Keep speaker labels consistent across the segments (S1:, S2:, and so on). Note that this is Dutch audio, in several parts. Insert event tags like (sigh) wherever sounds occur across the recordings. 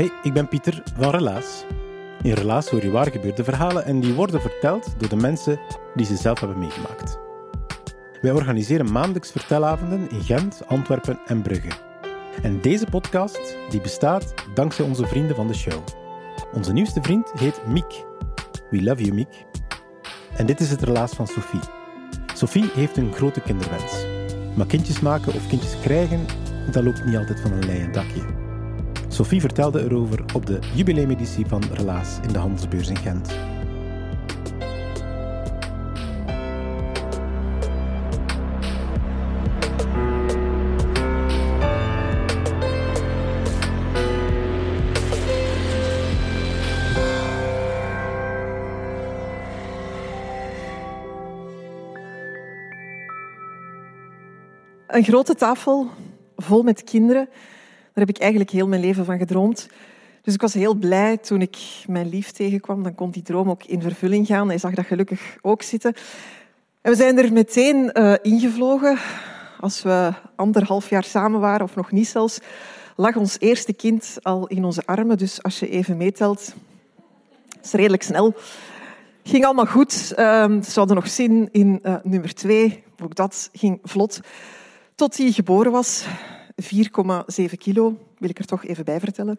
S1: Hey, ik ben Pieter van Relaas. In Relaas hoor je waar gebeurde verhalen en die worden verteld door de mensen die ze zelf hebben meegemaakt. Wij organiseren maandelijks vertelavonden in Gent, Antwerpen en Brugge. En deze podcast die bestaat dankzij onze vrienden van de show. Onze nieuwste vriend heet Miek. We love you, Miek. En dit is het relaas van Sophie. Sophie heeft een grote kinderwens. Maar kindjes maken of kindjes krijgen, dat loopt niet altijd van een leien dakje. Sophie vertelde erover op de jubileumeditie van Relaas in de Handelsbeurs in Gent.
S2: Een grote tafel vol met kinderen daar heb ik eigenlijk heel mijn leven van gedroomd. Dus ik was heel blij toen ik mijn lief tegenkwam. Dan kon die droom ook in vervulling gaan. Hij zag dat gelukkig ook zitten. En we zijn er meteen uh, ingevlogen. Als we anderhalf jaar samen waren, of nog niet zelfs, lag ons eerste kind al in onze armen. Dus als je even meetelt, is redelijk snel. Ging allemaal goed. Uh, ze hadden nog zin in uh, nummer twee. Ook dat ging vlot. Tot hij geboren was. 4,7 kilo, wil ik er toch even bij vertellen.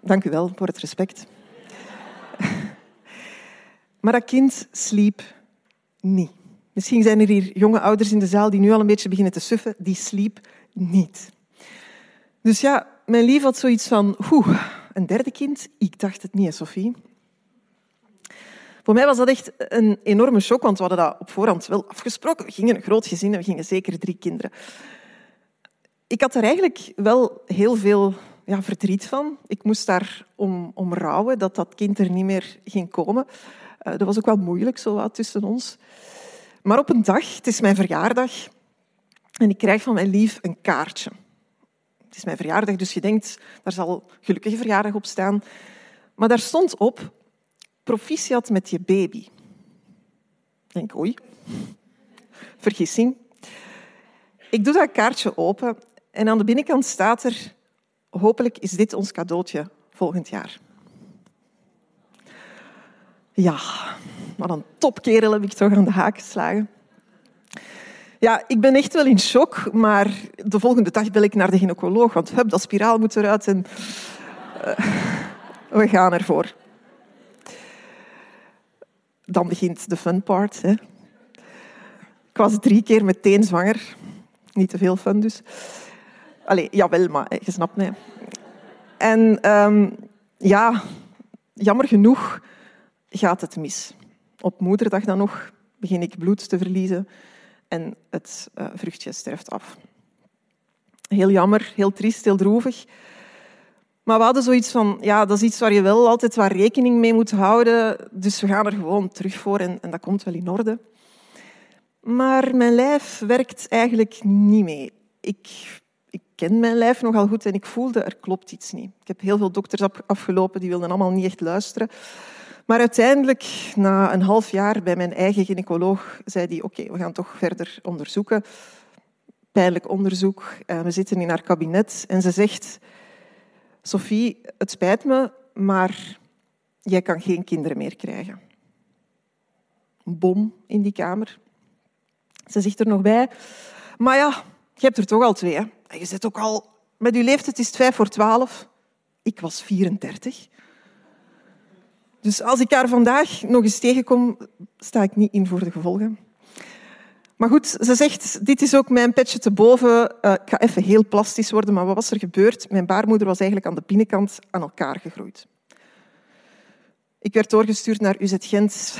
S2: Dank u wel voor het respect. (laughs) Maar dat kind sliep niet. Misschien zijn er hier jonge ouders in de zaal die nu al een beetje beginnen te suffen. Die sliep niet. Dus ja, mijn lief had zoiets van, een derde kind? Ik dacht het niet, Sophie. Voor mij was dat echt een enorme shock, want we hadden dat op voorhand wel afgesproken. We gingen een groot gezin en we gingen zeker drie kinderen ik had er eigenlijk wel heel veel ja, verdriet van. Ik moest daar om, om rouwen dat dat kind er niet meer ging komen. Uh, dat was ook wel moeilijk zo wat tussen ons. Maar op een dag, het is mijn verjaardag, en ik krijg van mijn lief een kaartje. Het is mijn verjaardag, dus je denkt, daar zal gelukkige verjaardag op staan. Maar daar stond op, proficiat met je baby. Ik denk, oei, vergissing. Ik doe dat kaartje open en aan de binnenkant staat er, hopelijk is dit ons cadeautje volgend jaar. Ja, wat een topkerel heb ik toch aan de haak geslagen. Ja, ik ben echt wel in shock, maar de volgende dag bel ik naar de gynaecoloog, want hup, dat spiraal moet eruit en uh, we gaan ervoor. Dan begint de fun part. Hè. Ik was drie keer meteen zwanger. Niet te veel fun dus. Allee, jawel, maar je snapt mij. En um, ja, jammer genoeg gaat het mis. Op moederdag dan nog begin ik bloed te verliezen en het uh, vruchtje sterft af. Heel jammer, heel triest, heel droevig. Maar we hadden zoiets van, ja, dat is iets waar je wel altijd waar rekening mee moet houden. Dus we gaan er gewoon terug voor en, en dat komt wel in orde. Maar mijn lijf werkt eigenlijk niet mee. Ik ken mijn lijf nogal goed en ik voelde er klopt iets niet. Ik heb heel veel dokters afgelopen, die wilden allemaal niet echt luisteren. Maar uiteindelijk, na een half jaar bij mijn eigen gynaecoloog, zei hij oké, we gaan toch verder onderzoeken. Pijnlijk onderzoek. Eh, we zitten in haar kabinet en ze zegt... Sophie, het spijt me, maar jij kan geen kinderen meer krijgen. Een bom in die kamer. Ze zegt er nog bij... Maar ja, je hebt er toch al twee? Je zit ook al... Met je leeftijd is het vijf voor twaalf. Ik was 34. Dus als ik haar vandaag nog eens tegenkom, sta ik niet in voor de gevolgen. Maar goed, ze zegt, dit is ook mijn petje te boven. Uh, ik ga even heel plastisch worden, maar wat was er gebeurd? Mijn baarmoeder was eigenlijk aan de binnenkant aan elkaar gegroeid. Ik werd doorgestuurd naar UZ Gent,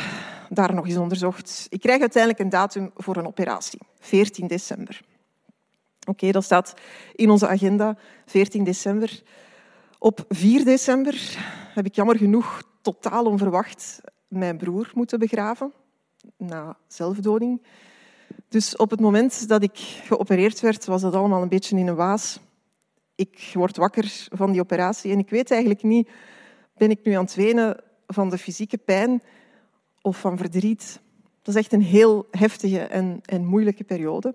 S2: daar nog eens onderzocht. Ik krijg uiteindelijk een datum voor een operatie, 14 december. Oké, dat staat in onze agenda, 14 december. Op 4 december heb ik jammer genoeg totaal onverwacht mijn broer moeten begraven, na zelfdoding. Dus op het moment dat ik geopereerd werd, was dat allemaal een beetje in een waas. Ik word wakker van die operatie en ik weet eigenlijk niet, ben ik nu aan het wenen van de fysieke pijn of van verdriet? Dat is echt een heel heftige en, en moeilijke periode.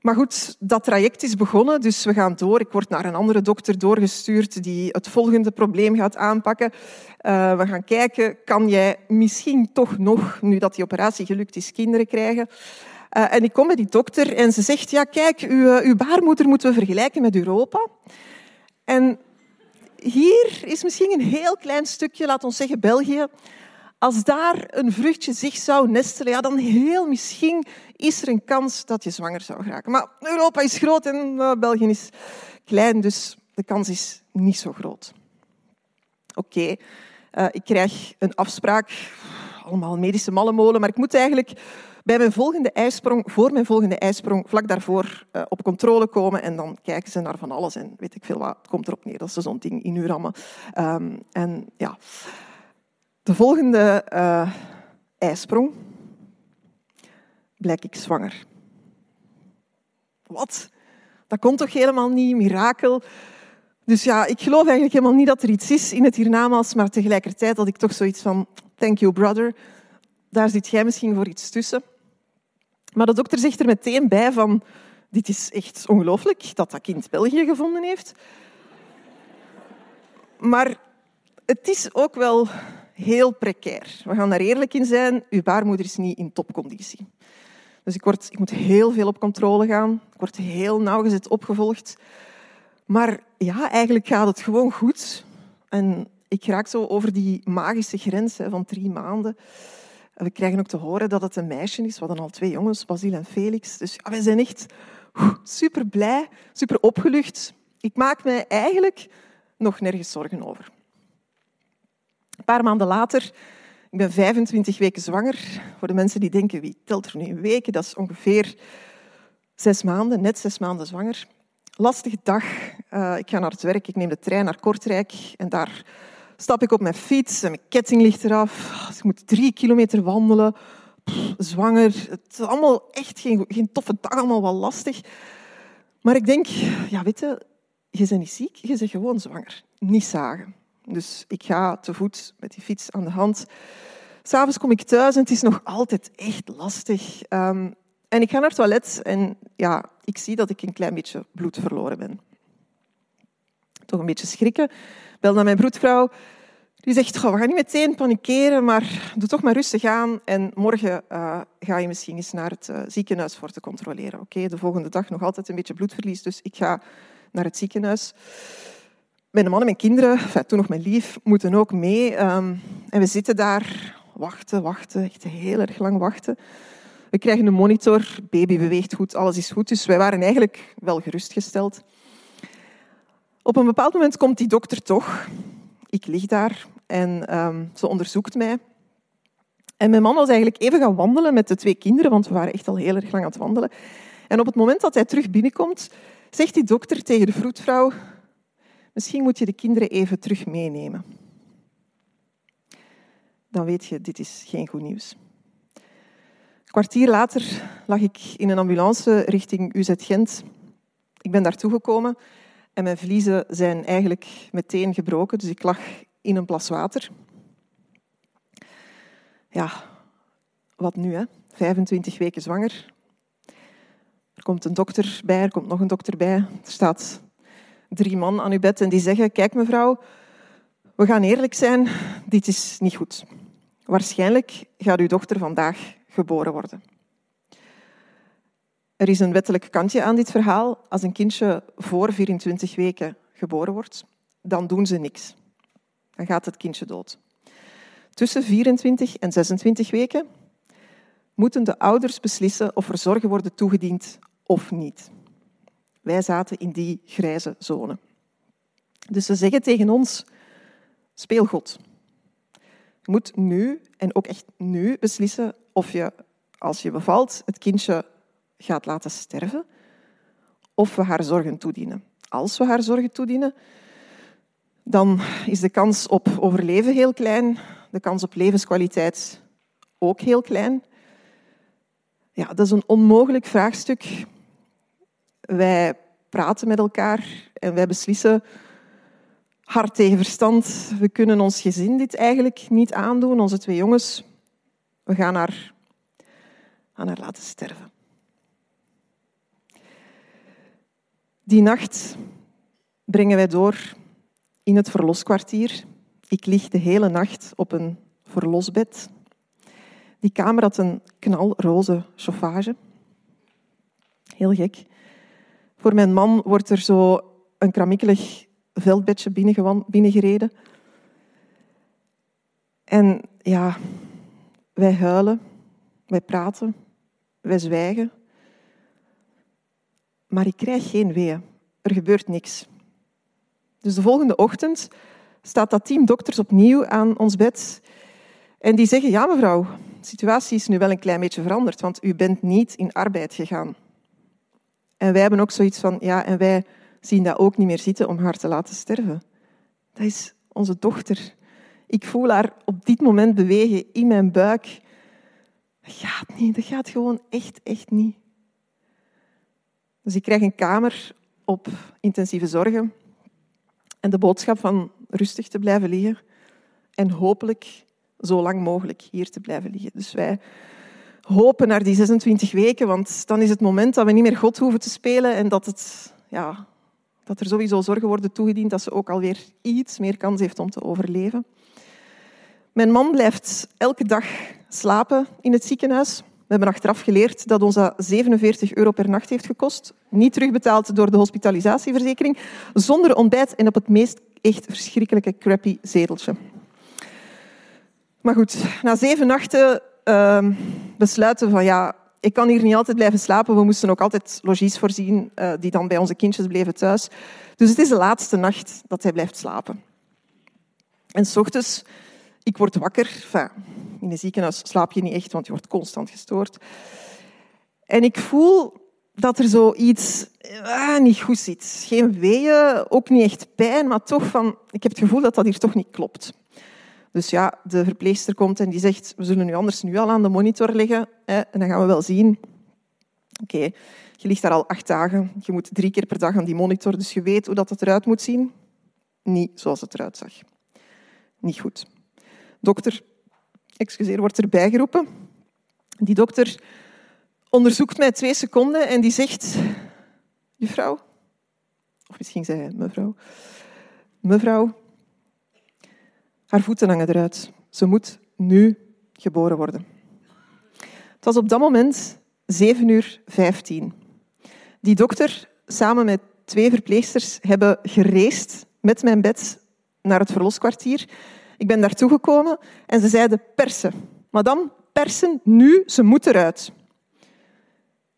S2: Maar goed, dat traject is begonnen, dus we gaan door. Ik word naar een andere dokter doorgestuurd die het volgende probleem gaat aanpakken. Uh, we gaan kijken, kan jij misschien toch nog, nu dat die operatie gelukt is, kinderen krijgen? Uh, en ik kom bij die dokter en ze zegt, ja kijk, uw, uw baarmoeder moeten we vergelijken met Europa. En hier is misschien een heel klein stukje, laat ons zeggen België. Als daar een vruchtje zich zou nestelen, ja, dan heel misschien is er een kans dat je zwanger zou geraken. Maar Europa is groot en uh, België is klein, dus de kans is niet zo groot. Oké, uh, ik krijg een afspraak, allemaal medische mallenmolen, maar ik moet eigenlijk bij mijn volgende ijsprong, voor mijn volgende ijsprong, vlak daarvoor uh, op controle komen en dan kijken ze naar van alles en weet ik veel wat. Het komt erop neer dat ze zo'n ding in uw rammen. Um, en ja, de volgende uh, ijsprong blijk ik zwanger. Wat? Dat komt toch helemaal niet, mirakel. Dus ja, ik geloof eigenlijk helemaal niet dat er iets is in het hiernamaals, maar tegelijkertijd had ik toch zoiets van, thank you brother, daar zit jij misschien voor iets tussen. Maar de dokter zegt er meteen bij van, dit is echt ongelooflijk dat dat kind België gevonden heeft. Maar het is ook wel heel precair. We gaan daar eerlijk in zijn. Uw baarmoeder is niet in topconditie. Dus ik, word, ik moet heel veel op controle gaan. Ik word heel nauwgezet opgevolgd. Maar ja, eigenlijk gaat het gewoon goed. En ik raak zo over die magische grens van drie maanden. We krijgen ook te horen dat het een meisje is. We hadden al twee jongens, Basil en Felix. Dus ja, wij zijn echt super blij, super opgelucht. Ik maak me eigenlijk nog nergens zorgen over. Paar maanden later, ik ben 25 weken zwanger. Voor de mensen die denken, wie telt er nu in weken? Dat is ongeveer zes maanden, net zes maanden zwanger. Lastige dag. Uh, ik ga naar het werk, ik neem de trein naar Kortrijk en daar stap ik op mijn fiets en mijn ketting ligt eraf. Dus ik moet drie kilometer wandelen. zwanger. Het is allemaal echt geen, geen toffe dag, allemaal wel lastig. Maar ik denk, ja, weet je, je bent niet ziek, je bent gewoon zwanger. Niet zagen. Dus ik ga te voet met die fiets aan de hand. S'avonds kom ik thuis en het is nog altijd echt lastig. Um, en ik ga naar het toilet en ja, ik zie dat ik een klein beetje bloed verloren ben. Toch een beetje schrikken bel naar mijn broedvrouw. Die zegt, we gaan niet meteen panikeren, maar doe toch maar rustig aan. En morgen uh, ga je misschien eens naar het uh, ziekenhuis voor te controleren. Oké, de volgende dag nog altijd een beetje bloedverlies, dus ik ga naar het ziekenhuis. Mijn man en mijn kinderen, toen nog mijn lief, moeten ook mee. Um, en we zitten daar, wachten, wachten, echt heel erg lang wachten. We krijgen een monitor, baby beweegt goed, alles is goed. Dus wij waren eigenlijk wel gerustgesteld. Op een bepaald moment komt die dokter toch. Ik lig daar en um, ze onderzoekt mij. En mijn man was eigenlijk even gaan wandelen met de twee kinderen, want we waren echt al heel erg lang aan het wandelen. En op het moment dat hij terug binnenkomt, zegt die dokter tegen de vroedvrouw, misschien moet je de kinderen even terug meenemen. Dan weet je, dit is geen goed nieuws. Een kwartier later lag ik in een ambulance richting UZ Gent. Ik ben daartoe gekomen en mijn vliezen zijn eigenlijk meteen gebroken, dus ik lag in een plas water. Ja, wat nu, hè? 25 weken zwanger. Er komt een dokter bij, er komt nog een dokter bij. Er staat drie man aan uw bed en die zeggen, kijk mevrouw, we gaan eerlijk zijn, dit is niet goed. Waarschijnlijk gaat uw dochter vandaag geboren worden. Er is een wettelijk kantje aan dit verhaal. Als een kindje voor 24 weken geboren wordt, dan doen ze niks. Dan gaat het kindje dood. Tussen 24 en 26 weken moeten de ouders beslissen of er zorgen worden toegediend of niet. Wij zaten in die grijze zone. Dus ze zeggen tegen ons, speel God. Je moet nu, en ook echt nu, beslissen of je, als je bevalt, het kindje gaat laten sterven of we haar zorgen toedienen. Als we haar zorgen toedienen, dan is de kans op overleven heel klein, de kans op levenskwaliteit ook heel klein. Ja, dat is een onmogelijk vraagstuk. Wij praten met elkaar en wij beslissen hard tegen verstand. We kunnen ons gezin dit eigenlijk niet aandoen, onze twee jongens. We gaan haar, haar laten sterven. Die nacht brengen wij door in het verloskwartier. Ik lig de hele nacht op een verlosbed. Die kamer had een knalroze chauffage. Heel gek. Voor mijn man wordt er zo een kramikkelig veldbedje binnengereden. En ja, wij huilen, wij praten, wij zwijgen. Maar ik krijg geen weeën. Er gebeurt niks. Dus de volgende ochtend staat dat team dokters opnieuw aan ons bed. En die zeggen, ja mevrouw, de situatie is nu wel een klein beetje veranderd, want u bent niet in arbeid gegaan. En wij hebben ook zoiets van, ja, en wij zien dat ook niet meer zitten om haar te laten sterven. Dat is onze dochter. Ik voel haar op dit moment bewegen in mijn buik. Dat gaat niet, dat gaat gewoon echt, echt niet. Dus ik krijg een kamer op intensieve zorgen en de boodschap van rustig te blijven liggen en hopelijk zo lang mogelijk hier te blijven liggen. Dus wij hopen naar die 26 weken, want dan is het moment dat we niet meer God hoeven te spelen en dat, het, ja, dat er sowieso zorgen worden toegediend dat ze ook alweer iets meer kans heeft om te overleven. Mijn man blijft elke dag slapen in het ziekenhuis. We hebben achteraf geleerd dat ons dat 47 euro per nacht heeft gekost. Niet terugbetaald door de hospitalisatieverzekering, zonder ontbijt en op het meest echt verschrikkelijke crappy zeteltje. Maar goed, na zeven nachten uh, besluiten van ja, ik kan hier niet altijd blijven slapen. We moesten ook altijd logies voorzien uh, die dan bij onze kindjes bleven thuis. Dus het is de laatste nacht dat hij blijft slapen. En s ochtends, ik word wakker. In een ziekenhuis slaap je niet echt, want je wordt constant gestoord. En ik voel dat er zoiets ah, niet goed zit. Geen weeën, ook niet echt pijn, maar toch van... Ik heb het gevoel dat dat hier toch niet klopt. Dus ja, de verpleegster komt en die zegt, we zullen nu anders nu al aan de monitor leggen. Hè, en dan gaan we wel zien. Oké, je ligt daar al acht dagen. Je moet drie keer per dag aan die monitor, dus je weet hoe dat het eruit moet zien. Niet zoals het eruit zag. Niet goed. Dokter, excuseer, wordt erbij geroepen. Die dokter onderzoekt mij twee seconden en die zegt... Juffrouw, of misschien zei hij mevrouw, mevrouw, haar voeten hangen eruit. Ze moet nu geboren worden. Het was op dat moment 7 uur 15. Die dokter, samen met twee verpleegsters, hebben gereest met mijn bed naar het verloskwartier. Ik ben daartoe gekomen en ze zeiden persen. Madame, persen nu, ze moet eruit.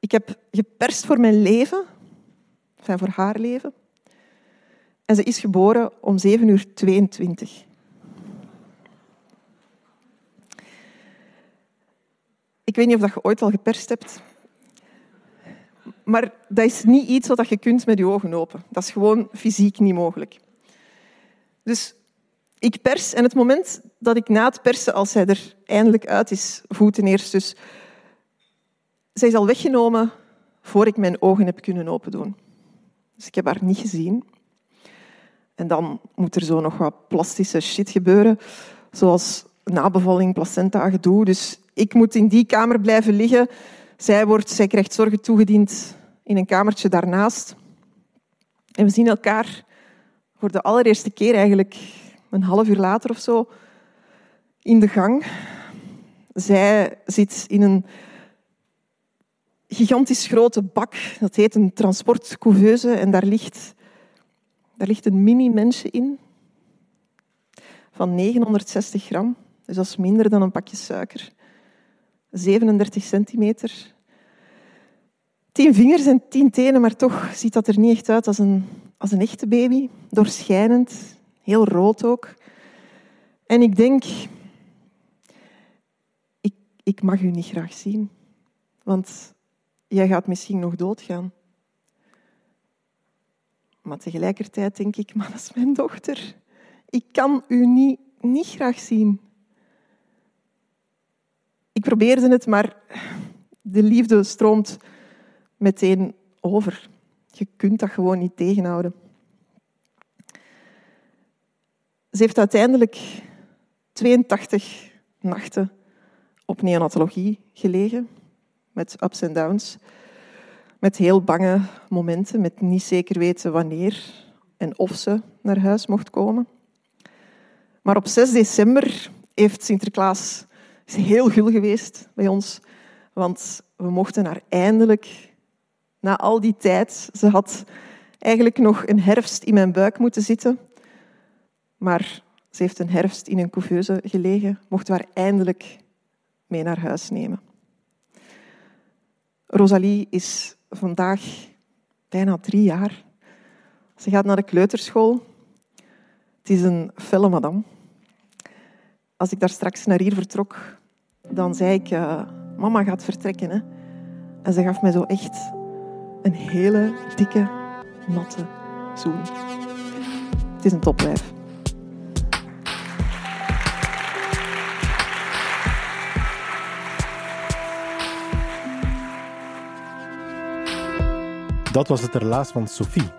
S2: Ik heb geperst voor mijn leven, enfin voor haar leven. En ze is geboren om 7 uur 22. Ik weet niet of je ooit al geperst hebt. Maar dat is niet iets wat je kunt met je ogen open. Dat is gewoon fysiek niet mogelijk. Dus ik pers en het moment dat ik na het persen, als zij er eindelijk uit is, voeten eerst dus, zij is al weggenomen voor ik mijn ogen heb kunnen open doen. Dus ik heb haar niet gezien. En dan moet er zo nog wat plastische shit gebeuren, zoals nabevalling, placenta, gedoe. Dus ik moet in die kamer blijven liggen. Zij, wordt, zij krijgt zorgen toegediend in een kamertje daarnaast. En we zien elkaar voor de allereerste keer eigenlijk een half uur later of zo in de gang. Zij zit in een gigantisch grote bak. Dat heet een transportcouveuse. En daar ligt, daar ligt een mini-mensje in van 960 gram. Dus dat is minder dan een pakje suiker. 37 centimeter. Tien vingers en tien tenen, maar toch ziet dat er niet echt uit als een, als een echte baby. Doorschijnend, heel rood ook. En ik denk, ik, ik mag u niet graag zien, want jij gaat misschien nog doodgaan. Maar tegelijkertijd denk ik, maar dat is mijn dochter. Ik kan u niet, niet graag zien. Ik probeerde het, maar de liefde stroomt meteen over. Je kunt dat gewoon niet tegenhouden. Ze heeft uiteindelijk 82 nachten op neonatologie gelegen, met ups en downs, met heel bange momenten, met niet zeker weten wanneer en of ze naar huis mocht komen. Maar op 6 december heeft Sinterklaas is heel gul geweest bij ons, want we mochten haar eindelijk, na al die tijd, ze had eigenlijk nog een herfst in mijn buik moeten zitten, maar ze heeft een herfst in een couveuse gelegen, mochten we haar eindelijk mee naar huis nemen. Rosalie is vandaag bijna drie jaar. Ze gaat naar de kleuterschool. Het is een felle madame. Als ik daar straks naar hier vertrok, dan zei ik, uh, mama gaat vertrekken. Hè? En ze gaf mij zo echt een hele dikke, natte zoen. Het is een topwijf.
S1: Dat was het relaas van Sophie.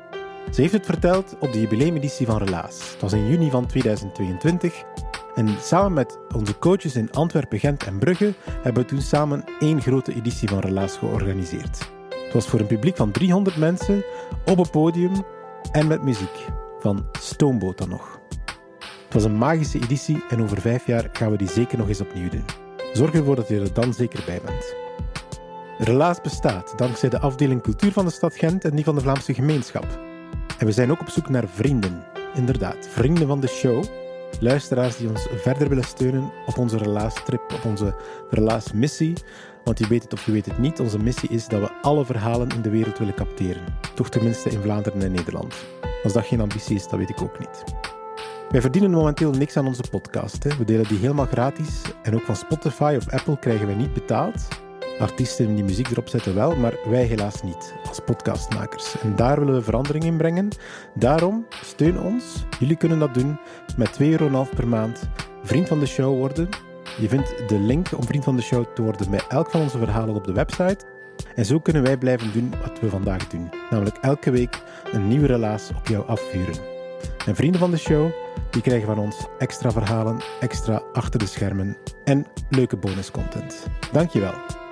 S1: Ze heeft het verteld op de jubileumeditie van Relaas. Het was in juni van 2022. En samen met onze coaches in Antwerpen, Gent en Brugge hebben we toen samen één grote editie van Relaas georganiseerd. Het was voor een publiek van 300 mensen op een podium en met muziek. Van Stoomboot dan nog. Het was een magische editie en over vijf jaar gaan we die zeker nog eens opnieuw doen. Zorg ervoor dat je er dan zeker bij bent. Relaas bestaat dankzij de afdeling cultuur van de stad Gent en die van de Vlaamse gemeenschap. En we zijn ook op zoek naar vrienden. Inderdaad, vrienden van de show. Luisteraars die ons verder willen steunen op onze relaastrip, op onze relaasmissie. Want je weet het of je weet het niet, onze missie is dat we alle verhalen in de wereld willen capteren. Toch tenminste in Vlaanderen en Nederland. Als dat geen ambitie is, dat weet ik ook niet. Wij verdienen momenteel niks aan onze podcast. Hè. We delen die helemaal gratis. En ook van Spotify of Apple krijgen wij niet betaald. Artiesten die muziek erop zetten wel, maar wij helaas niet, als podcastmakers. En daar willen we verandering in brengen. Daarom, steun ons. Jullie kunnen dat doen met 2,5 euro per maand. Vriend van de show worden. Je vindt de link om vriend van de show te worden bij elk van onze verhalen op de website. En zo kunnen wij blijven doen wat we vandaag doen. Namelijk elke week een nieuwe relaas op jou afvuren. En vrienden van de show, die krijgen van ons extra verhalen, extra achter de schermen en leuke bonuscontent. Dankjewel.